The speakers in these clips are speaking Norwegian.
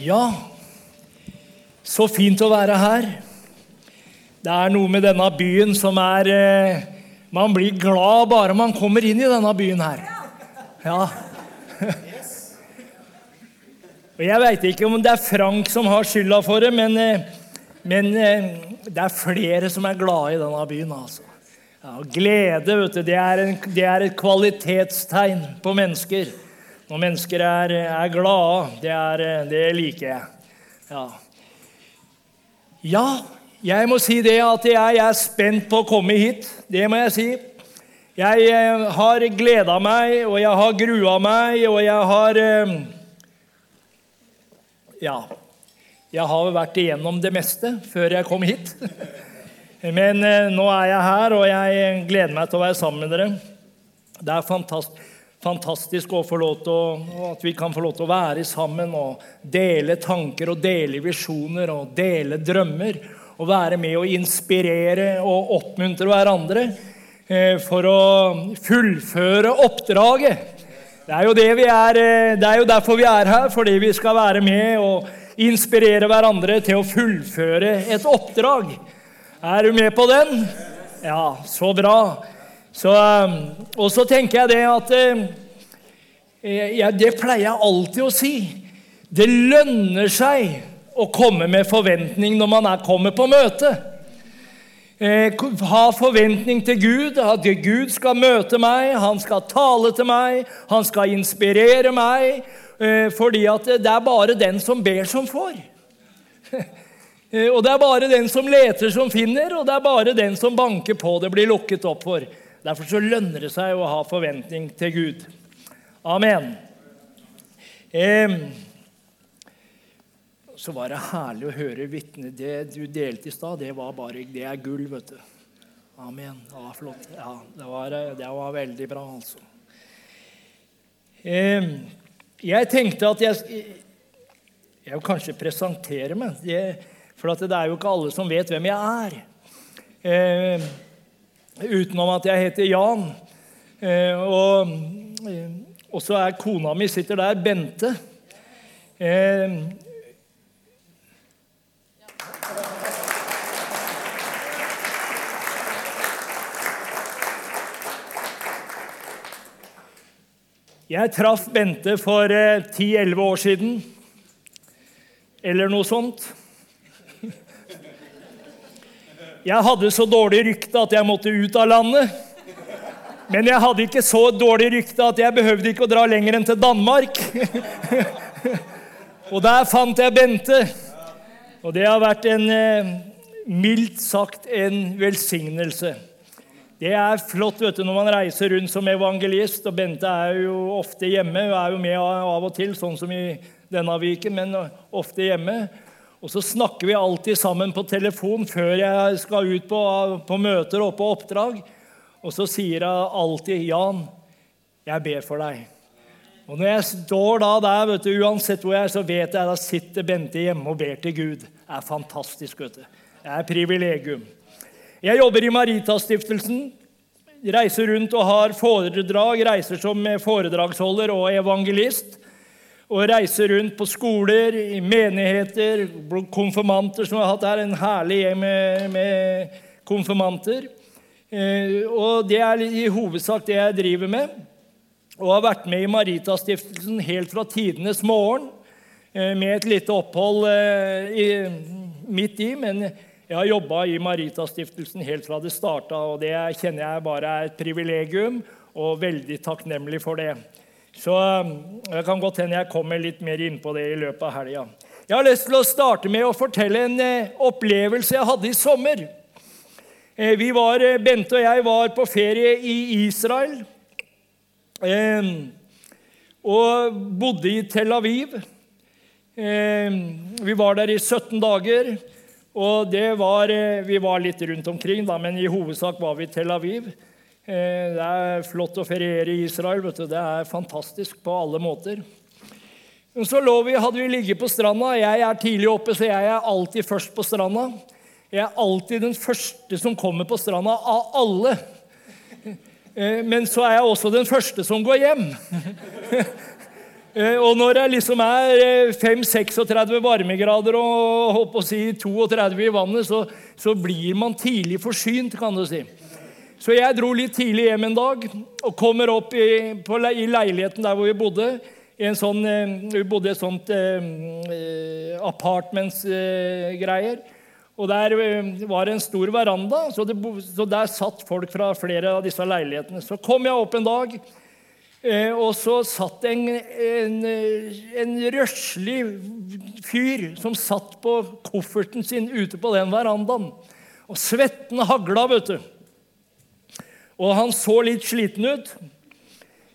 Ja, så fint å være her. Det er noe med denne byen som er eh, Man blir glad bare man kommer inn i denne byen her. Ja. Og Jeg veit ikke om det er Frank som har skylda for det, men, eh, men eh, det er flere som er glade i denne byen. altså. Ja, glede vet du, det er, en, det er et kvalitetstegn på mennesker. Når mennesker er, er glade, det, er, det liker jeg. Ja. ja, jeg må si det at jeg er spent på å komme hit. Det må jeg si. Jeg eh, har gleda meg, og jeg har grua meg, og jeg har eh, Ja. Jeg har vært igjennom det meste før jeg kom hit. Men eh, nå er jeg her, og jeg gleder meg til å være sammen med dere. Det er fantastisk fantastisk å få lov til å, at vi kan få lov til å være sammen og dele tanker og dele visjoner og dele drømmer. Og være med og inspirere og oppmuntre hverandre eh, for å fullføre oppdraget. Det er, jo det, vi er, eh, det er jo derfor vi er her, fordi vi skal være med og inspirere hverandre til å fullføre et oppdrag. Er du med på den? Ja, så bra. Så, um, og så tenker jeg det at eh, eh, ja, Det pleier jeg alltid å si. Det lønner seg å komme med forventning når man er kommet på møte. Eh, ha forventning til Gud, at Gud skal møte meg, han skal tale til meg, han skal inspirere meg. Fordi at det er bare den som ber, som får. Og det er bare den som leter, som finner, og det er bare den som banker på, det blir lukket opp for. Derfor så lønner det seg å ha forventning til Gud. Amen. Eh, så var det herlig å høre vitnet. Det du delte i stad, det var bare det er gull, vet du. Amen. Var flott. Ja, det var, det var veldig bra, altså. Eh, jeg tenkte at jeg Jeg vil kanskje presentere meg. Det, for det er jo ikke alle som vet hvem jeg er. Eh, utenom at jeg heter Jan. Eh, og, eh, og så er kona mi sitter der, Bente. Eh, jeg traff Bente for 10-11 år siden, eller noe sånt. Jeg hadde så dårlig rykte at jeg måtte ut av landet. Men jeg hadde ikke så dårlig rykte at jeg behøvde ikke å dra lenger enn til Danmark. og der fant jeg Bente. Og det har vært en eh, mildt sagt en velsignelse. Det er flott vet du, når man reiser rundt som evangelist. og Bente er jo ofte hjemme. Hun er jo med av og til, sånn som i denne viken, men ofte hjemme. Og så snakker vi alltid sammen på telefon før jeg skal ut på, på møter og på oppdrag. Og så sier jeg alltid 'Jan, jeg ber for deg'. Og når jeg står da der, vet du, uansett hvor jeg er, så vet jeg da sitter Bente hjemme og ber til Gud. Det er fantastisk. vet du. Det er privilegium. Jeg jobber i Maritastiftelsen. Reiser rundt og har foredrag. Reiser som foredragsholder og evangelist og reiser rundt på skoler, i menigheter, konfirmanter som har hatt her. En herlig gjeng med, med konfirmanter. Eh, og det er i hovedsak det jeg driver med. Og har vært med i Maritastiftelsen helt fra tidenes morgen. Eh, med et lite opphold eh, i, midt i, men jeg har jobba i Maritastiftelsen helt fra det starta. Og det kjenner jeg bare er et privilegium, og veldig takknemlig for det. Så jeg kan godt hende jeg kommer litt mer inn på det i løpet av helga. Jeg har lyst til å starte med å fortelle en eh, opplevelse jeg hadde i sommer. Eh, vi var, eh, Bente og jeg var på ferie i Israel og bodde i Tel Aviv. Vi var der i 17 dager. Og var, Vi var litt rundt omkring, da, men i hovedsak var vi i Tel Aviv. Eh, det er flott å feriere i Israel. vet du. Det er fantastisk på alle måter. Men så vi, hadde vi ligget på stranda. Jeg er tidlig oppe, så jeg er alltid først på stranda. Jeg er alltid den første som kommer på stranda av alle. Eh, men så er jeg også den første som går hjem. Eh, og når det liksom er 5-36 varmegrader og håper å si 32 i vannet, så, så, blir man tidlig forsynt, kan du si. Så jeg dro litt tidlig hjem en dag og kommer opp i, på, i leiligheten der hvor vi bodde. Sånn, vi bodde i et sånt eh, apartments-greier. Eh, og Der var det en stor veranda, så, det, så, der satt folk fra flere av disse leilighetene. Så kom jeg opp en dag, eh, og så satt en, en, en røslig fyr som satt på kofferten sin ute på den verandaen. Og svetten hagla, vet du. Og han så litt sliten ut,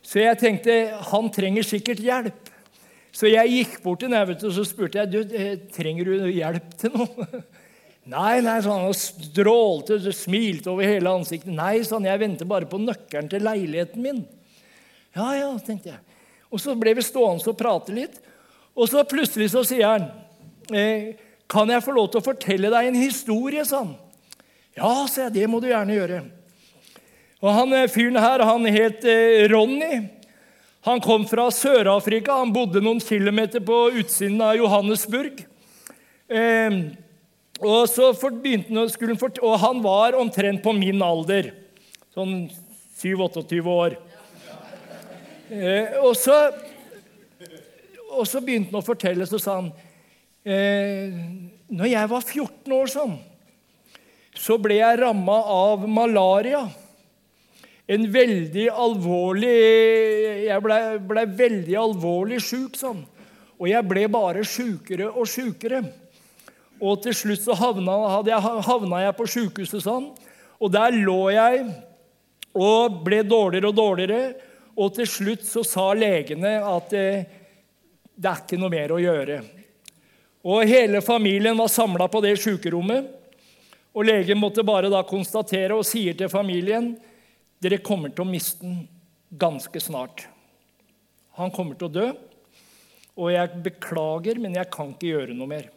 så jeg tenkte han trenger sikkert hjelp. Så jeg gikk bort til ham og så spurte jeg, du, eh, trenger du hjelp til noe. Nei, nei, sa han strålte og smilte over hele ansiktet. Nei, sånn, jeg venter bare på nøkkelen til leiligheten min. Ja, ja, tenkte jeg. Og så ble vi stående og prate litt. Og så plutselig så sier han eh, Kan jeg få lov til å fortelle deg en historie? sånn? Ja, sa jeg. Det må du gjerne gjøre. Og han eh, fyren her, han het eh, Ronny. Han kom fra Sør-Afrika. Han bodde noen kilometer på utsiden av Johannesburg. Eh, og, så begynte han, skulle han og han var omtrent på min alder. Sånn 7-28 år. Eh, og, så, og så begynte han å fortelle, så sa han eh, Når jeg var 14 år sånn, så ble jeg ramma av malaria. En veldig alvorlig Jeg ble, ble veldig alvorlig sjuk sånn. Og jeg ble bare sjukere og sjukere. Og til slutt så havna, jeg, havna jeg på sjukehuset sånn. Og der lå jeg og ble dårligere og dårligere. Og til slutt så sa legene at eh, det er ikke noe mer å gjøre. Og hele familien var samla på det sjukerommet. Og legen måtte bare da konstatere og sier til familien dere kommer til å miste den ganske snart. Han kommer til å dø, og jeg beklager, men jeg kan ikke gjøre noe mer.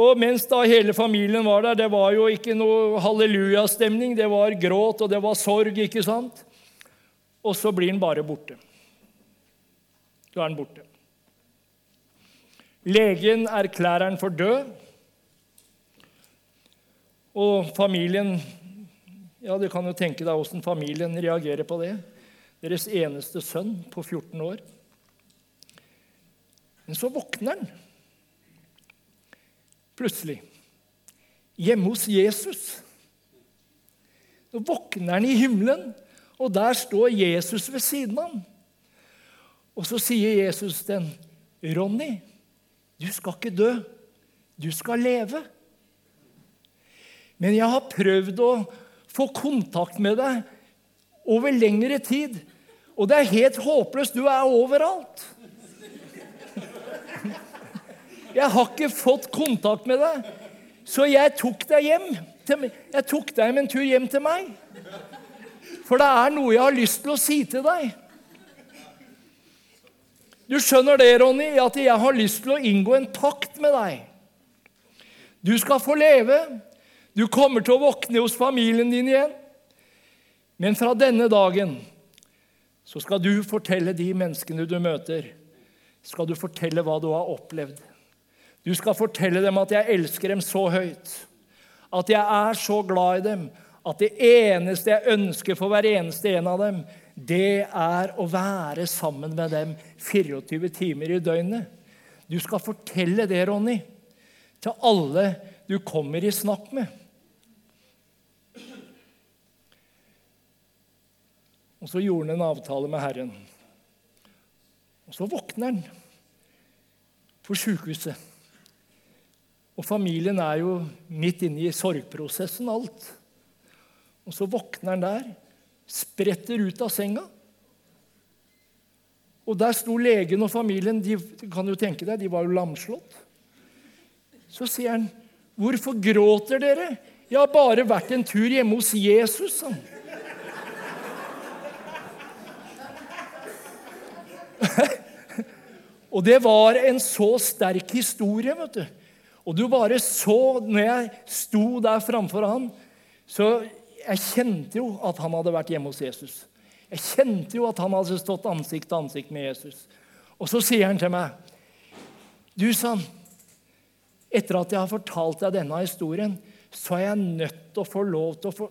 Og mens da hele familien var der, det var jo ikke noe hallelujastemning. Det var gråt, og det var sorg, ikke sant? Og så blir han bare borte. Så er han borte. Legen erklærer han for død. Og familien Ja, du kan jo tenke deg åssen familien reagerer på det. Deres eneste sønn på 14 år. Men så våkner han plutselig hjemme hos Jesus. Så våkner han i himmelen, og der står Jesus ved siden av ham. Og så sier Jesus ham, 'Ronny, du skal ikke dø. Du skal leve.' Men jeg har prøvd å få kontakt med deg over lengre tid, og det er helt håpløst. Du er overalt. Jeg har ikke fått kontakt med deg, så jeg tok deg hjem. Jeg tok deg med en tur hjem til meg. For det er noe jeg har lyst til å si til deg. Du skjønner det, Ronny, at jeg har lyst til å inngå en pakt med deg. Du skal få leve. Du kommer til å våkne hos familien din igjen. Men fra denne dagen så skal du fortelle de menneskene du møter, skal du fortelle hva du har opplevd. Du skal fortelle dem at jeg elsker dem så høyt, at jeg er så glad i dem, at det eneste jeg ønsker for hver eneste en av dem, det er å være sammen med dem 24 timer i døgnet. Du skal fortelle det, Ronny, til alle du kommer i snakk med. Og så gjorde han en avtale med Herren. Og så våkner han på sjukehuset. Og familien er jo midt inne i sorgprosessen, alt. Og så våkner han der, spretter ut av senga. Og der sto legen og familien. De kan jo tenke deg, de var jo lamslått. Så sier han, 'Hvorfor gråter dere?' 'Jeg har bare vært en tur hjemme hos Jesus', han. Og det var en så sterk historie, vet du. Og du bare så Når jeg sto der framfor han, så jeg kjente jo at han hadde vært hjemme hos Jesus. Jeg kjente jo at han hadde stått ansikt til ansikt med Jesus. Og så sier han til meg, 'Du, sann, etter at jeg har fortalt deg denne historien, så er jeg nødt til å få lov til å, få,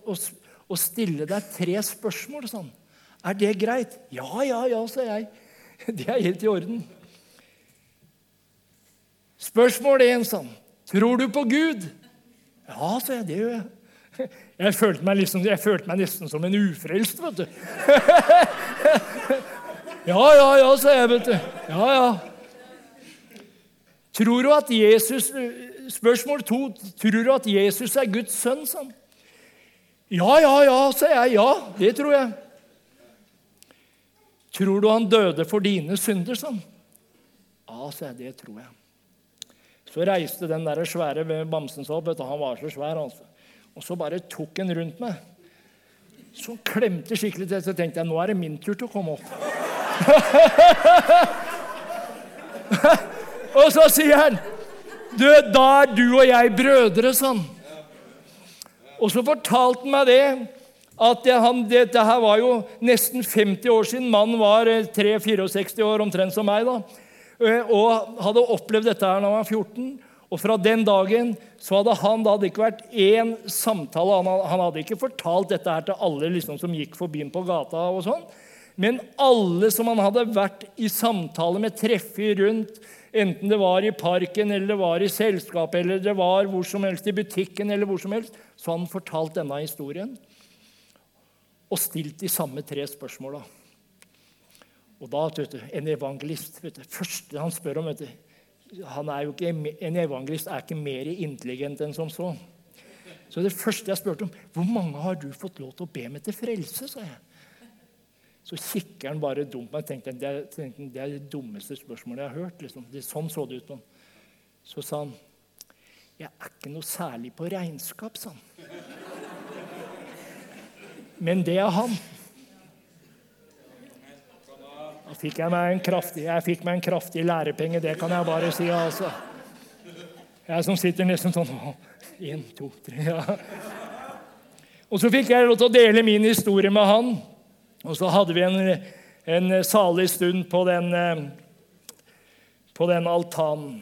å, stille deg tre spørsmål.' sånn. 'Er det greit?' 'Ja, ja, ja', sa jeg. Det er helt i orden. Spørsmål én, sånn. 'Tror du på Gud?' 'Ja', sa jeg. Det gjør jeg. Jeg følte meg, liksom, jeg følte meg nesten som en ufrelst, vet du. ja, ja, ja, sa jeg, vet du. Ja, ja. Tror du at Jesus Spørsmål to. Tror du at Jesus er Guds sønn? Sånn? Ja, ja, ja, sa jeg. Ja, det tror jeg. Tror du han døde for dine synder? Sånn? Ja, sa jeg. Det tror jeg. Så reiste den der svære bamsen seg opp. Han var så svær. altså. Og så bare tok han rundt meg. Så klemte skikkelig til, så tenkte jeg nå er det min tur til å komme opp. og så sier han du, Da er du og jeg brødre, sånn. Og så fortalte han meg det at det, han, dette her var jo nesten 50 år siden. Mannen var 3-64 eh, år, omtrent som meg. da, Og hadde opplevd dette her da han var 14. Og fra den dagen så hadde han det hadde ikke vært én samtale. Han hadde ikke fortalt dette her til alle liksom, som gikk forbi ham på gata. og sånn. Men alle som han hadde vært i samtale med, treffet rundt, enten det var i parken, eller det var i selskapet, eller det var hvor som helst i butikken, eller hvor som helst, så han fortalt denne historien og stilt de samme tre spørsmåla. Og da, vet du, En evangelist vet du, første han spør om vet du, han er jo ikke, En evangelist er ikke mer intelligent enn som så. Så det første jeg spurte om, 'Hvor mange har du fått lov til å be meg til frelse?' sa jeg. Så kikker han bare dumt på meg. Tenkte, det, er, det er det dummeste spørsmålet jeg har hørt. Liksom. Det, sånn så det ut på. Så sa han, 'Jeg er ikke noe særlig på regnskap', sa han. Men det er han. Da fikk jeg meg en kraftig, jeg meg en kraftig lærepenge, det kan jeg bare si. altså. Jeg som sitter nesten sånn Én, to, tre ja. Og så fikk jeg lov til å dele min historie med han. Og så hadde vi en, en salig stund på den, på den altanen.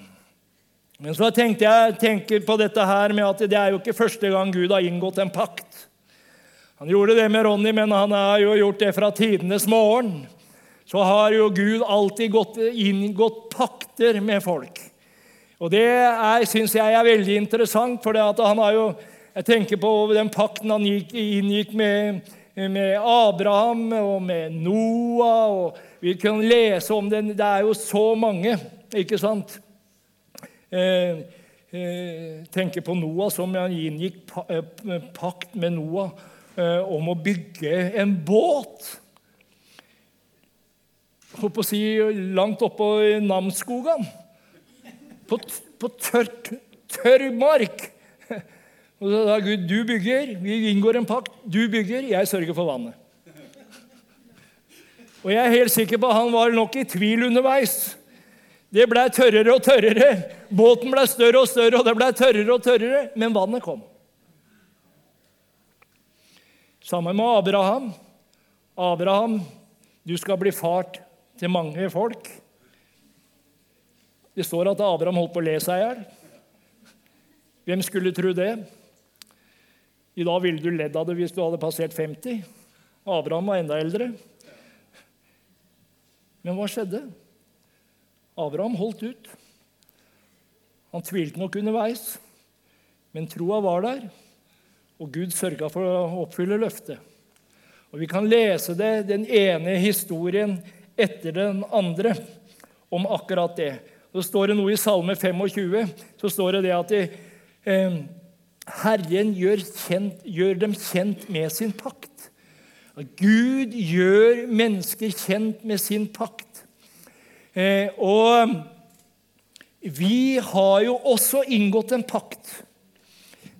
Men så tenkte jeg tenker på dette her med at det er jo ikke første gang Gud har inngått en pakt. Han gjorde det med Ronny, men han har jo gjort det fra tidenes morgen så har jo Gud alltid gått, inngått pakter med folk. Og det syns jeg er veldig interessant, for han har jo Jeg tenker på den pakten han gikk, inngikk med, med Abraham og med Noah. og Vi kan lese om den Det er jo så mange, ikke sant? Eh, eh, tenker på Noah som han inngikk eh, pakt med Noah eh, om å bygge en båt på å si, langt oppå Namsskogan. På, på tørt, tørr mark. Og så sa Gud, du bygger, vi inngår en pakt. Du bygger, jeg sørger for vannet. Og jeg er helt sikker på at han var nok i tvil underveis. Det ble tørrere og tørrere. Båten ble større og større, og det ble tørrere og tørrere. Men vannet kom. Sammen med Abraham. Abraham, du skal bli fart til mange folk. Det står at Abraham holdt på å le seg i hjel. Hvem skulle tro det? I dag ville du ledd av det hvis du hadde passert 50. Abraham var enda eldre. Men hva skjedde? Abraham holdt ut. Han tvilte nok underveis, men troa var der, og Gud sørga for å oppfylle løftet. Og Vi kan lese det, den ene historien etter den andre om akkurat det. Så står det noe i Salme 25 så står det det at de, eh, Herren gjør, kjent, gjør, dem kjent med sin pakt. Gud gjør mennesker kjent med sin pakt. Eh, og vi har jo også inngått en pakt.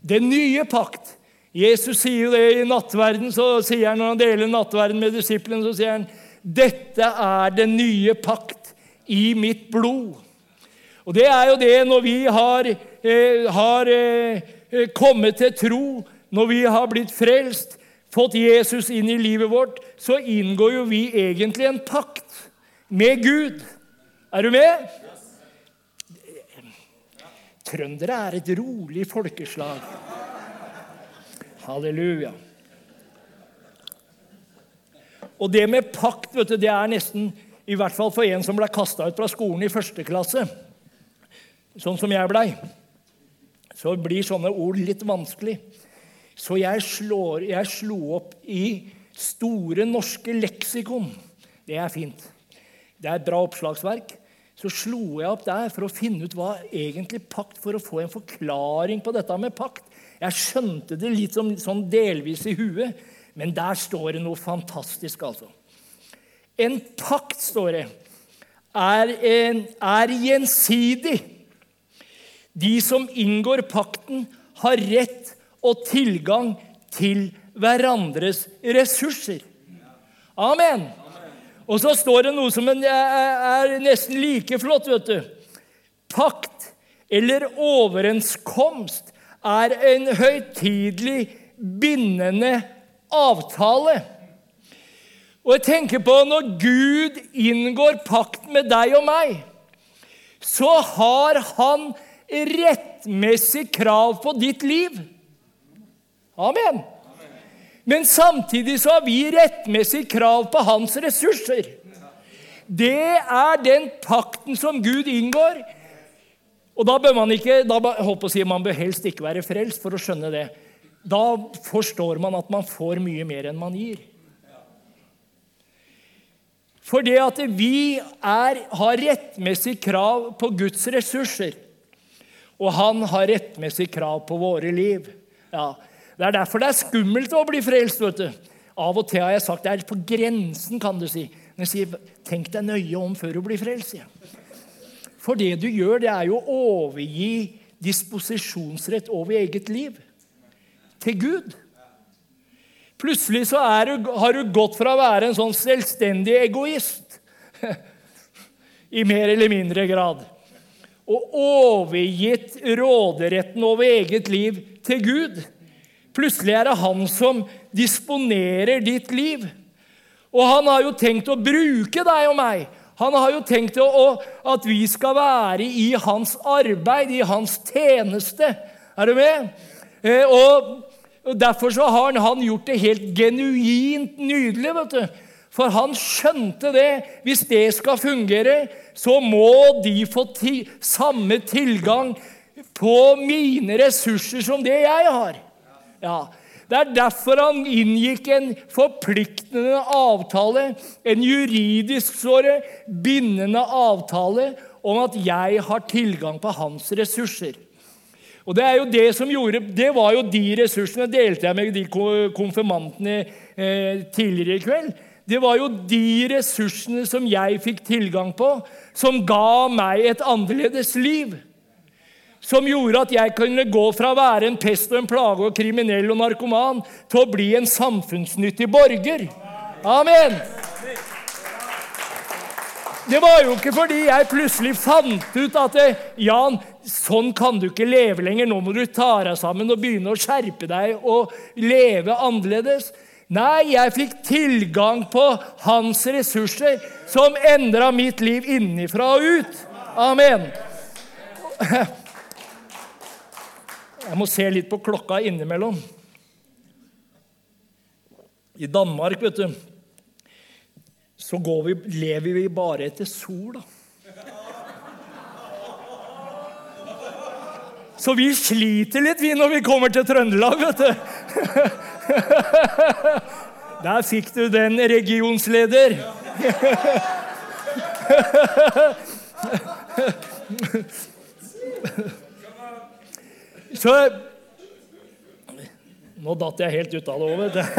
Den nye pakt. Jesus sier jo det i nattverden, så sier han når han deler nattverden med disiplene, så sier han dette er den nye pakt i mitt blod. Og det er jo det når vi har, eh, har eh, kommet til tro, når vi har blitt frelst. fått Jesus inn i livet vårt, så inngår jo vi egentlig en pakt med Gud. Er du med? Trøndere er et rolig folkeslag. Halleluja. Og det med pakt vet du, det er nesten, i hvert fall for en som ble kasta ut fra skolen i første klasse, sånn som jeg blei, så blir sånne ord litt vanskelig. Så jeg, slår, jeg slo opp i Store norske leksikon. Det er fint. Det er et bra oppslagsverk. Så slo jeg opp der for å finne ut hva egentlig pakt For å få en forklaring på dette med pakt. Jeg skjønte det litt som, sånn delvis i huet, men der står det noe fantastisk, altså. En pakt, står det, er, en, er gjensidig. De som inngår pakten, har rett og tilgang til hverandres ressurser. Amen. Og så står det noe som er nesten like flott, vet du. Pakt eller overenskomst er en høytidelig, bindende avtale. Og jeg tenker på når Gud inngår pakt med deg og meg, så har han rettmessig krav på ditt liv. Amen. Men samtidig så har vi rettmessig krav på hans ressurser. Det er den pakten som Gud inngår. Og da bør man ikke, da, håper å si, man bør helst ikke være frelst for å skjønne det. Da forstår man at man får mye mer enn man gir. For det at vi er, har rettmessig krav på Guds ressurser, og han har rettmessig krav på våre liv. Ja, Det er derfor det er skummelt å bli frelst. vet du. Av og til har jeg sagt det er på grensen, kan du si. Men jeg sier, tenk deg nøye om før du blir frelst. Ja. For det du gjør, det er jo å overgi disposisjonsrett over eget liv til Gud. Plutselig så du, har du gått fra å være en sånn selvstendig egoist i mer eller mindre grad og overgitt råderetten over eget liv til Gud. Plutselig er det han som disponerer ditt liv. Og han har jo tenkt å bruke deg og meg. Han har jo tenkt at vi skal være i hans arbeid, i hans tjeneste. Er du med? Eh, og Derfor så har han gjort det helt genuint nydelig. vet du. For han skjønte det. Hvis det skal fungere, så må de få ti samme tilgang på mine ressurser som det jeg har. Ja, Det er derfor han inngikk en forpliktende avtale, en juridisk såre, bindende avtale om at jeg har tilgang på hans ressurser. Og Det er jo det som gjorde, det var jo de ressursene delte jeg med de konfirmantene eh, tidligere i kveld. Det var jo de ressursene som jeg fikk tilgang på, som ga meg et annerledes liv. Som gjorde at jeg kunne gå fra å være en pest og en plage og kriminell og narkoman til å bli en samfunnsnyttig borger. Amen. Det var jo ikke fordi jeg plutselig fant ut at Jan, sånn kan du ikke leve lenger. Nå må du ta deg sammen og begynne å skjerpe deg og leve annerledes. Nei, jeg fikk tilgang på hans ressurser, som endra mitt liv innifra og ut. Amen. Jeg må se litt på klokka innimellom. I Danmark, vet du så vi, lever vi bare etter sola. Så vi sliter litt, vi, når vi kommer til Trøndelag, vet du. Der fikk du den, regionsleder. Så Nå datt jeg helt ut av det òg, vet du.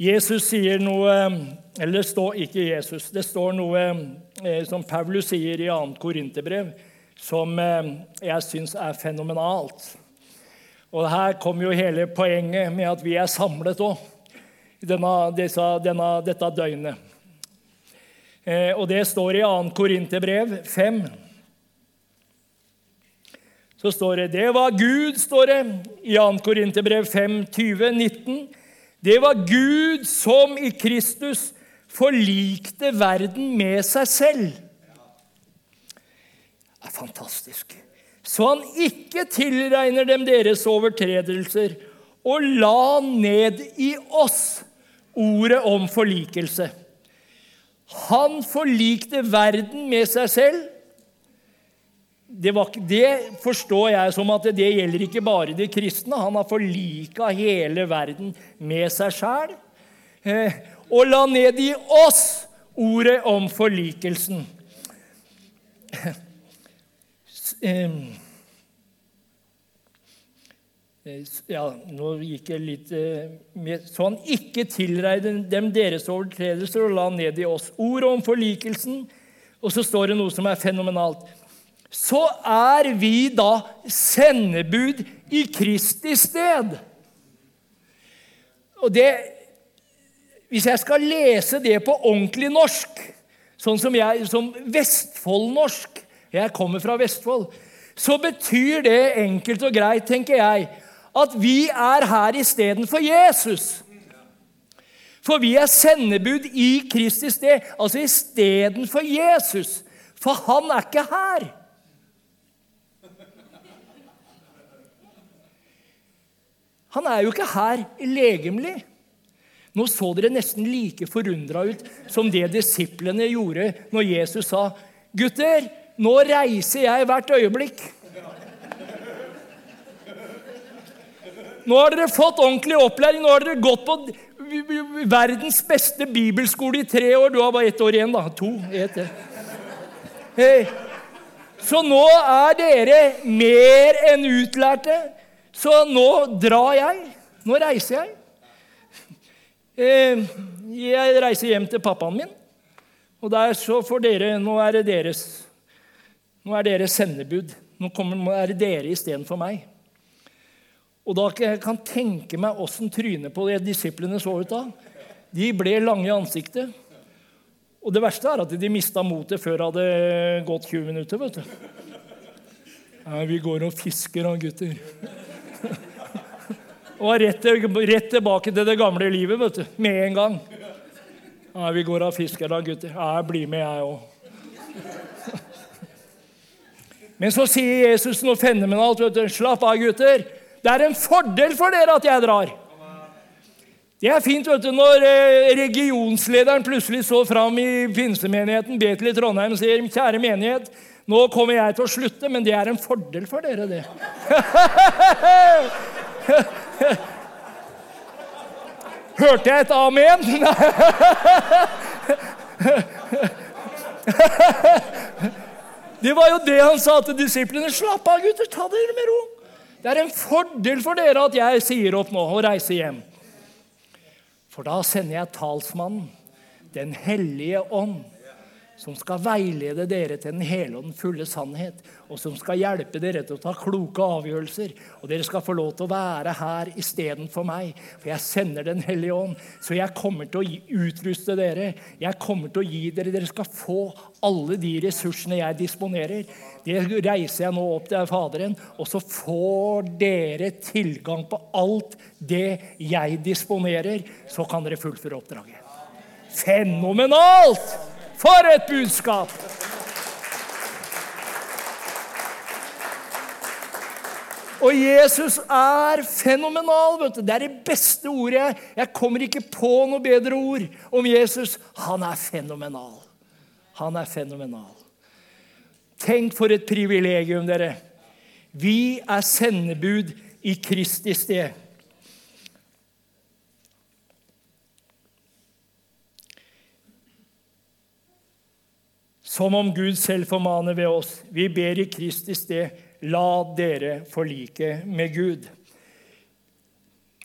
Jesus sier noe Eller det står ikke Jesus. Det står noe eh, som Paulus sier i 2. Korinterbrev, som eh, jeg syns er fenomenalt. Og her kommer jo hele poenget med at vi er samlet òg dette døgnet. Eh, og det står i 2. Korinterbrev 5. så står det Det var Gud, står det i 2. Korinterbrev 5, 20, 19. Det var Gud som i Kristus forlikte verden med seg selv. Det er fantastisk. Så han ikke tilregner dem deres overtredelser, og la ned i oss ordet om forlikelse. Han forlikte verden med seg selv det, var, det, forstår jeg som at det gjelder ikke bare de kristne. Han har forlika hele verden med seg sjæl. Og la ned i oss ordet om forlikelsen. Ja, nå gikk jeg litt eh, med Så han ikke tilreide dem deres overtredelser og la ned i oss ordet om forlikelsen. Og så står det noe som er fenomenalt så er vi da sendebud i Kristi sted. Og det, Hvis jeg skal lese det på ordentlig norsk, sånn som, jeg, som Vestfold-norsk Jeg kommer fra Vestfold. Så betyr det enkelt og greit, tenker jeg, at vi er her istedenfor Jesus. For vi er sendebud i Kristi sted, altså istedenfor Jesus. For han er ikke her. Han er jo ikke her legemlig. Nå så dere nesten like forundra ut som det disiplene gjorde når Jesus sa, 'Gutter, nå reiser jeg hvert øyeblikk.' Nå har dere fått ordentlig opplæring. Nå har dere gått på verdens beste bibelskole i tre år. Du har bare ett år igjen, da. To. Et, hey. Så nå er dere mer enn utlærte. Så nå drar jeg. Nå reiser jeg. Eh, jeg reiser hjem til pappaen min. Og der så får dere Nå er det deres. Nå er dere sendebud. Nå, kommer, er det dere istedenfor meg. Og da kan jeg tenke meg åssen trynet på de disiplene så ut da. De ble lange i ansiktet. Og det verste er at de mista motet før det hadde gått 20 minutter. vet du. Nei, vi går og fisker da, gutter. Og rett, rett, tilbake til det gamle livet vet du, med en gang. Ja, 'Vi går av fisker da, gutter.' Ja, jeg blir med, jeg òg. Men så sier Jesus noe fenomenalt. vet du. 'Slapp av, gutter. Det er en fordel for dere at jeg drar.' Det er fint vet du, når eh, regionslederen plutselig så fram i pinsemenigheten Betel i Trondheim og sier 'Kjære menighet, nå kommer jeg til å slutte, men det er en fordel for dere, det.' Hørte jeg et amen? Det var jo det han sa til disiplene. Slapp av, gutter. Ta dere med ro. Det er en fordel for dere at jeg sier opp nå og reiser hjem. For da sender jeg talsmannen, Den hellige ånd som skal veilede dere til den hele og den fulle sannhet, og som skal hjelpe dere til å ta kloke avgjørelser. Og dere skal få lov til å være her istedenfor meg, for jeg sender Den hellige ånd. Så jeg kommer til å utruste dere. Jeg kommer til å gi dere Dere skal få alle de ressursene jeg disponerer. Det reiser jeg nå opp til Faderen, og så får dere tilgang på alt det jeg disponerer. Så kan dere fullføre oppdraget. Fenomenalt! For et budskap! Og Jesus er fenomenal. vet du. Det er det beste ordet. Jeg kommer ikke på noe bedre ord om Jesus. Han er fenomenal. Han er fenomenal. Tenk for et privilegium, dere. Vi er sendebud i Kristi sted. Som om Gud selv formaner ved oss. Vi ber i Kristi sted, la dere forlike med Gud.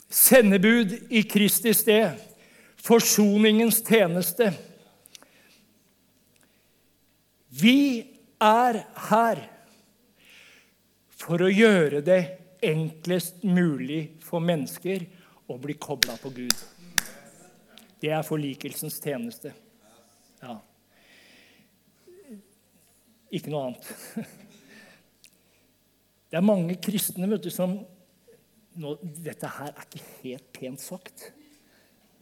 Sendebud i Kristi sted, forsoningens tjeneste. Vi er her for å gjøre det enklest mulig for mennesker å bli kobla på Gud. Det er forlikelsens tjeneste. Ja. Ikke noe annet. Det er mange kristne vet du, som nå, Dette her er ikke helt pent sagt.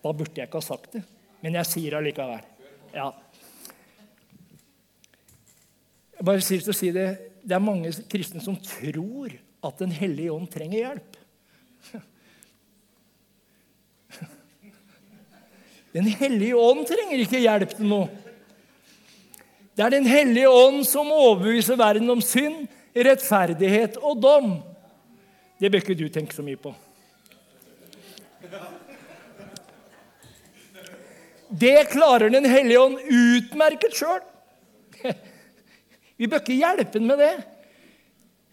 Da burde jeg ikke ha sagt det, men jeg sier det allikevel. Ja. Jeg bare sier til å si det, det er mange kristne som tror at Den hellige ånd trenger hjelp. Den hellige ånd trenger ikke hjelp til noe. Det er Den hellige ånd som overbeviser verden om synd, rettferdighet og dom. Det bør ikke du tenke så mye på. Det klarer Den hellige ånd utmerket sjøl. Vi bør ikke hjelpe ham med det.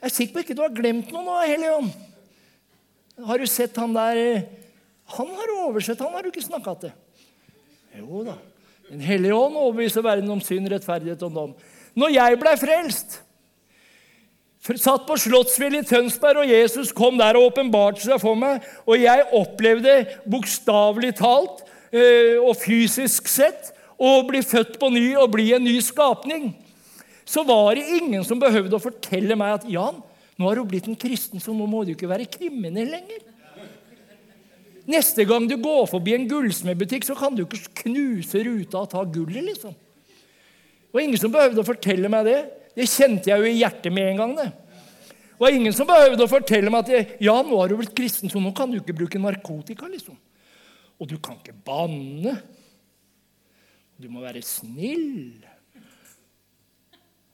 Jeg er sikker på ikke du har glemt noe nå, Hellige ånd. Har du sett han der Han har oversett, han har du ikke snakka til. Jo da. Den hellige ånd overbeviser verden om synd, rettferdighet og dom. Når jeg blei frelst, satt på Slottsfjellet i Tønsberg, og Jesus kom der og åpenbarte seg for meg, og jeg opplevde bokstavelig talt eh, og fysisk sett å bli født på ny og bli en ny skapning, så var det ingen som behøvde å fortelle meg at Jan, nå har du blitt en kristen, så nå må du ikke være kriminell lenger. Neste gang du går forbi en gullsmedbutikk, så kan du ikke knuse ruta og ta gullet. liksom. Det var ingen som behøvde å fortelle meg det. Det kjente jeg jo i hjertet med en gang. det. Det var ingen som behøvde å fortelle meg at ja, nå har du blitt kristen, så nå kan du ikke bruke narkotika. liksom. Og du kan ikke banne. Du må være snill.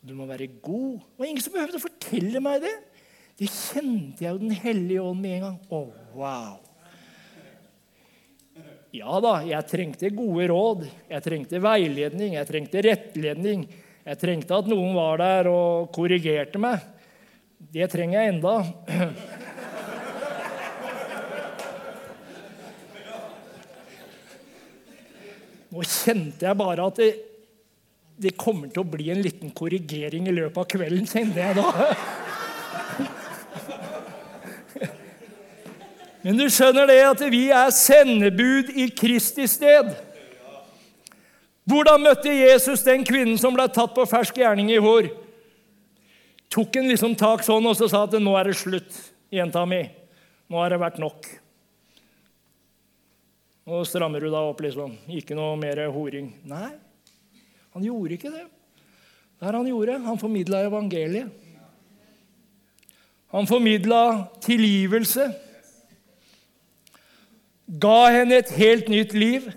Du må være god. Det var ingen som behøvde å fortelle meg det. Det kjente jeg jo Den hellige ånd med en gang. Å, oh, wow. Ja da, jeg trengte gode råd, jeg trengte veiledning, jeg trengte rettledning. Jeg trengte at noen var der og korrigerte meg. Det trenger jeg enda. Nå kjente jeg bare at det, det kommer til å bli en liten korrigering i løpet av kvelden, kjente jeg da. Men du skjønner det at vi er sendebud i Kristi sted. Hvordan møtte Jesus den kvinnen som ble tatt på fersk gjerning i hår? Tok en liksom tak sånn og så sa at nå er det slutt, jenta mi. Nå har det vært nok. Nå strammer du deg opp, liksom. Ikke noe mer horing. Nei, han gjorde ikke det. Det er han gjorde. Han formidla evangeliet. Han formidla tilgivelse ga henne et helt nytt liv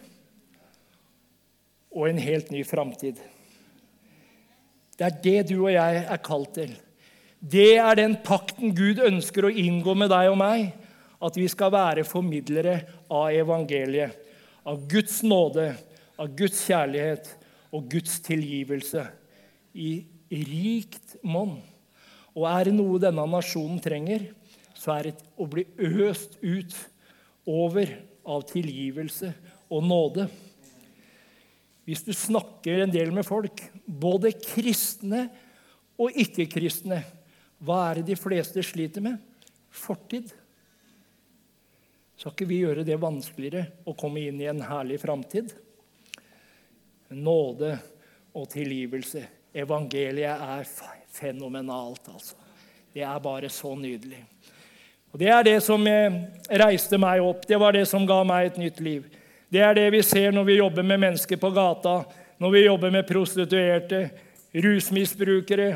og en helt ny framtid. Det er det du og jeg er kalt til. Det er den pakten Gud ønsker å inngå med deg og meg. At vi skal være formidlere av evangeliet, av Guds nåde, av Guds kjærlighet og Guds tilgivelse i rikt monn. Og er det noe denne nasjonen trenger, så er det å bli øst ut over av tilgivelse og nåde. Hvis du snakker en del med folk, både kristne og ikke-kristne, hva er det de fleste sliter med? Fortid. Skal ikke vi gjøre det vanskeligere å komme inn i en herlig framtid? Nåde og tilgivelse. Evangeliet er fenomenalt, altså. Det er bare så nydelig. Og Det er det som eh, reiste meg opp. Det var det som ga meg et nytt liv. Det er det vi ser når vi jobber med mennesker på gata, når vi jobber med prostituerte, rusmisbrukere,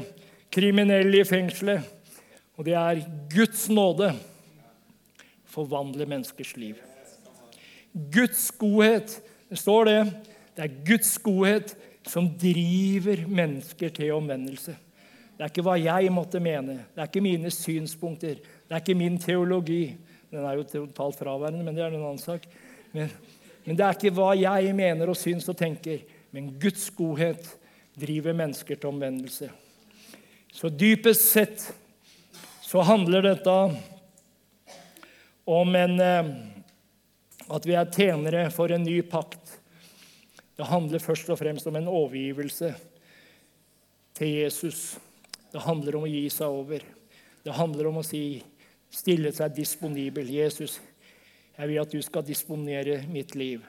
kriminelle i fengselet. Og det er Guds nåde forvandler menneskers liv. Guds godhet. Det står det. Det er Guds godhet som driver mennesker til omvendelse. Det er ikke hva jeg måtte mene, det er ikke mine synspunkter, det er ikke min teologi. Den er jo totalt fraværende, men det er en annen sak. Men, men, det er ikke hva jeg mener og syns og tenker, men Guds godhet driver mennesker til omvendelse. Så dypest sett så handler dette om en, eh, at vi er tjenere for en ny pakt. Det handler først og fremst om en overgivelse til Jesus. Det handler om å gi seg over. Det handler om å si stille seg disponibel. 'Jesus, jeg vil at du skal disponere mitt liv.'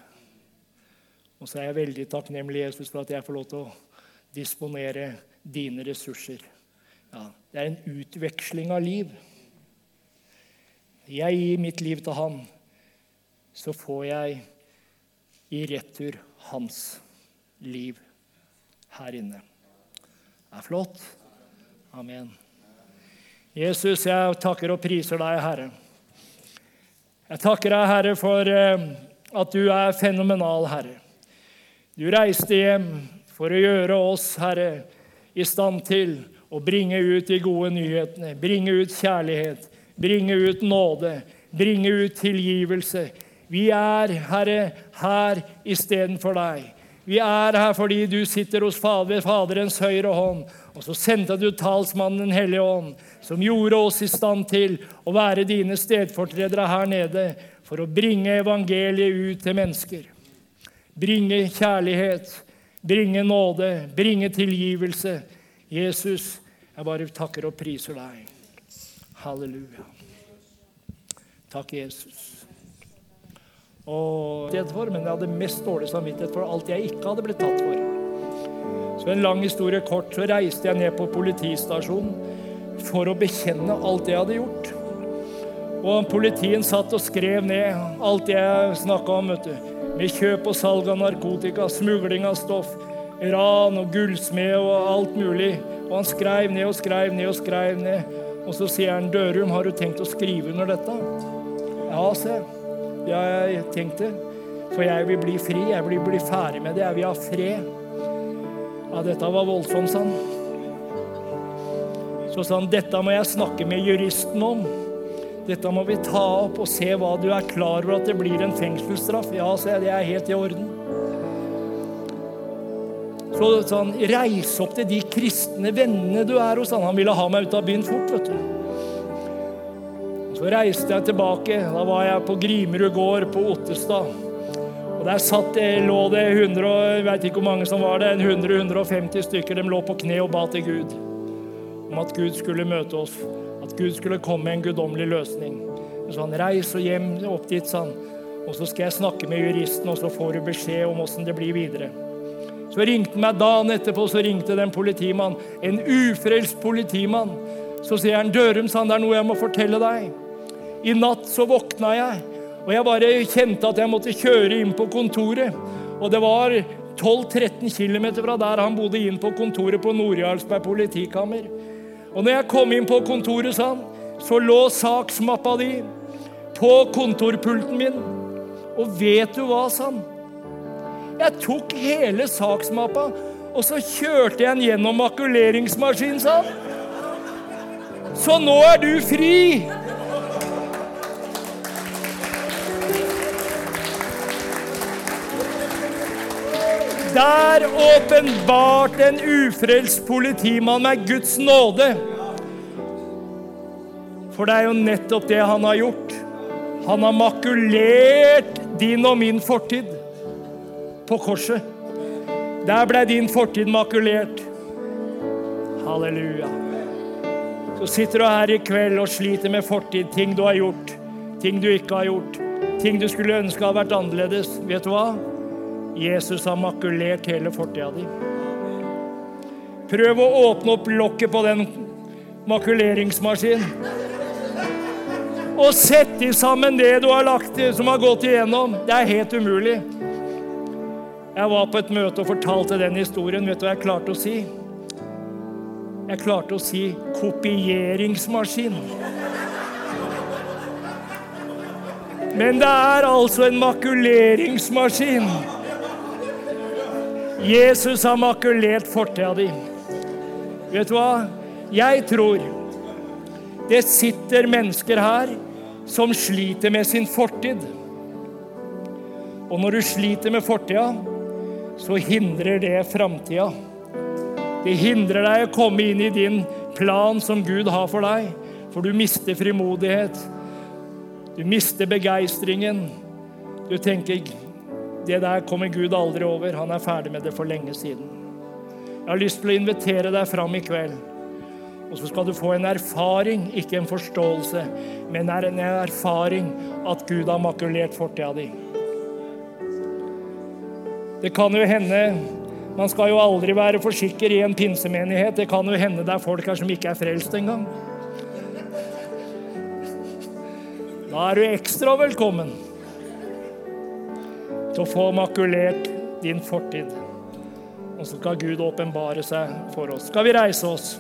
Og så er jeg veldig takknemlig Jesus, for at jeg får lov til å disponere dine ressurser. Ja, det er en utveksling av liv. Jeg gir mitt liv til han, så får jeg i retur hans liv her inne. Det er flott. Amen. Jesus, jeg takker og priser deg, Herre. Jeg takker deg, Herre, for eh, at du er fenomenal, Herre. Du reiste hjem for å gjøre oss, Herre, i stand til å bringe ut de gode nyhetene, bringe ut kjærlighet, bringe ut nåde, bringe ut tilgivelse. Vi er, Herre, her istedenfor deg. Vi er her fordi du sitter hos Fader, Faderens høyre hånd. Og så sendte du talsmannen Den hellige ånd, som gjorde oss i stand til å være dine stedfortredere her nede for å bringe evangeliet ut til mennesker. Bringe kjærlighet, bringe nåde, bringe tilgivelse. Jesus, jeg bare takker og priser deg. Halleluja. Takk, Jesus. Og for, men jeg hadde mest dårlig samvittighet for alt jeg ikke hadde blitt tatt for. Så en lang historie kort, så reiste jeg ned på politistasjonen for å bekjenne alt jeg hadde gjort. Og politien satt og skrev ned alt jeg snakka om. vet du. Med kjøp og salg av narkotika, smugling av stoff, ran og gullsmed og alt mulig. Og han skrev ned og skrev ned og skrev ned. Og så sier han, 'Dørum, har du tenkt å skrive under dette?' Ja, se. Jeg tenkt det. For jeg vil bli fri. Jeg vil bli ferdig med det. Jeg vil ha fred. Ja, dette var voldsomt, sa han. Så sa han, dette må jeg snakke med juristen om. Dette må vi ta opp og se hva du er klar over at det blir en fengselsstraff. Ja, sa jeg, det er helt i orden. Så sa han, reis opp til de kristne vennene du er hos. Han Han ville ha meg ut av byen fort. vet du. Så reiste jeg tilbake. Da var jeg på Grimerud gård på Ottestad. Og Der satt lå det 100, jeg vet ikke hvor mange som var det, 100-150 stykker. De lå på kne og ba til Gud om at Gud skulle møte oss. At Gud skulle komme med en guddommelig løsning. Så han reis hjem opp dit, sa han. Og så skal jeg snakke med juristen, og så får du beskjed om åssen det blir videre. Så ringte meg dagen etterpå så ringte det en politimann. En ufrelst politimann. Så sier han, 'Dørum, sa han, det er noe jeg må fortelle deg.' I natt så våkna jeg, og jeg bare kjente at jeg måtte kjøre inn på kontoret. Og det var 12-13 km fra der han bodde, inn på kontoret på Nord-Jarlsberg politikammer. Og når jeg kom inn på kontoret, sa han, så lå saksmappa di på kontorpulten min. Og vet du hva, sa han? Jeg tok hele saksmappa, og så kjørte jeg den gjennom makuleringsmaskinen, sa han. Så nå er du fri! Der åpenbarte en ufrelst politimann meg Guds nåde. For det er jo nettopp det han har gjort. Han har makulert din og min fortid på korset. Der ble din fortid makulert. Halleluja. Så sitter du her i kveld og sliter med fortid, ting du har gjort, ting du ikke har gjort, ting du skulle ønske hadde vært annerledes. Vet du hva? Jesus har makulert hele fortida di. Prøv å åpne opp lokket på den makuleringsmaskinen. Og sette sammen det du har lagt som har gått igjennom. Det er helt umulig. Jeg var på et møte og fortalte den historien. Vet du hva jeg klarte å si? Jeg klarte å si kopieringsmaskin. Men det er altså en makuleringsmaskin. Jesus har makulert fortida di. Vet du hva? Jeg tror det sitter mennesker her som sliter med sin fortid. Og når du sliter med fortida, så hindrer det framtida. Det hindrer deg å komme inn i din plan som Gud har for deg, for du mister frimodighet. Du mister begeistringen. Du tenker det der kommer Gud aldri over. Han er ferdig med det for lenge siden. Jeg har lyst til å invitere deg fram i kveld. Og så skal du få en erfaring, ikke en forståelse, men en erfaring at Gud har makulert fortida di. Det kan jo hende Man skal jo aldri være for sikker i en pinsemenighet. Det kan jo hende det er folk her som ikke er frelst engang. Da er du ekstra velkommen til å få makulert din fortid. Og så skal Gud åpenbare seg for oss. Skal vi reise oss?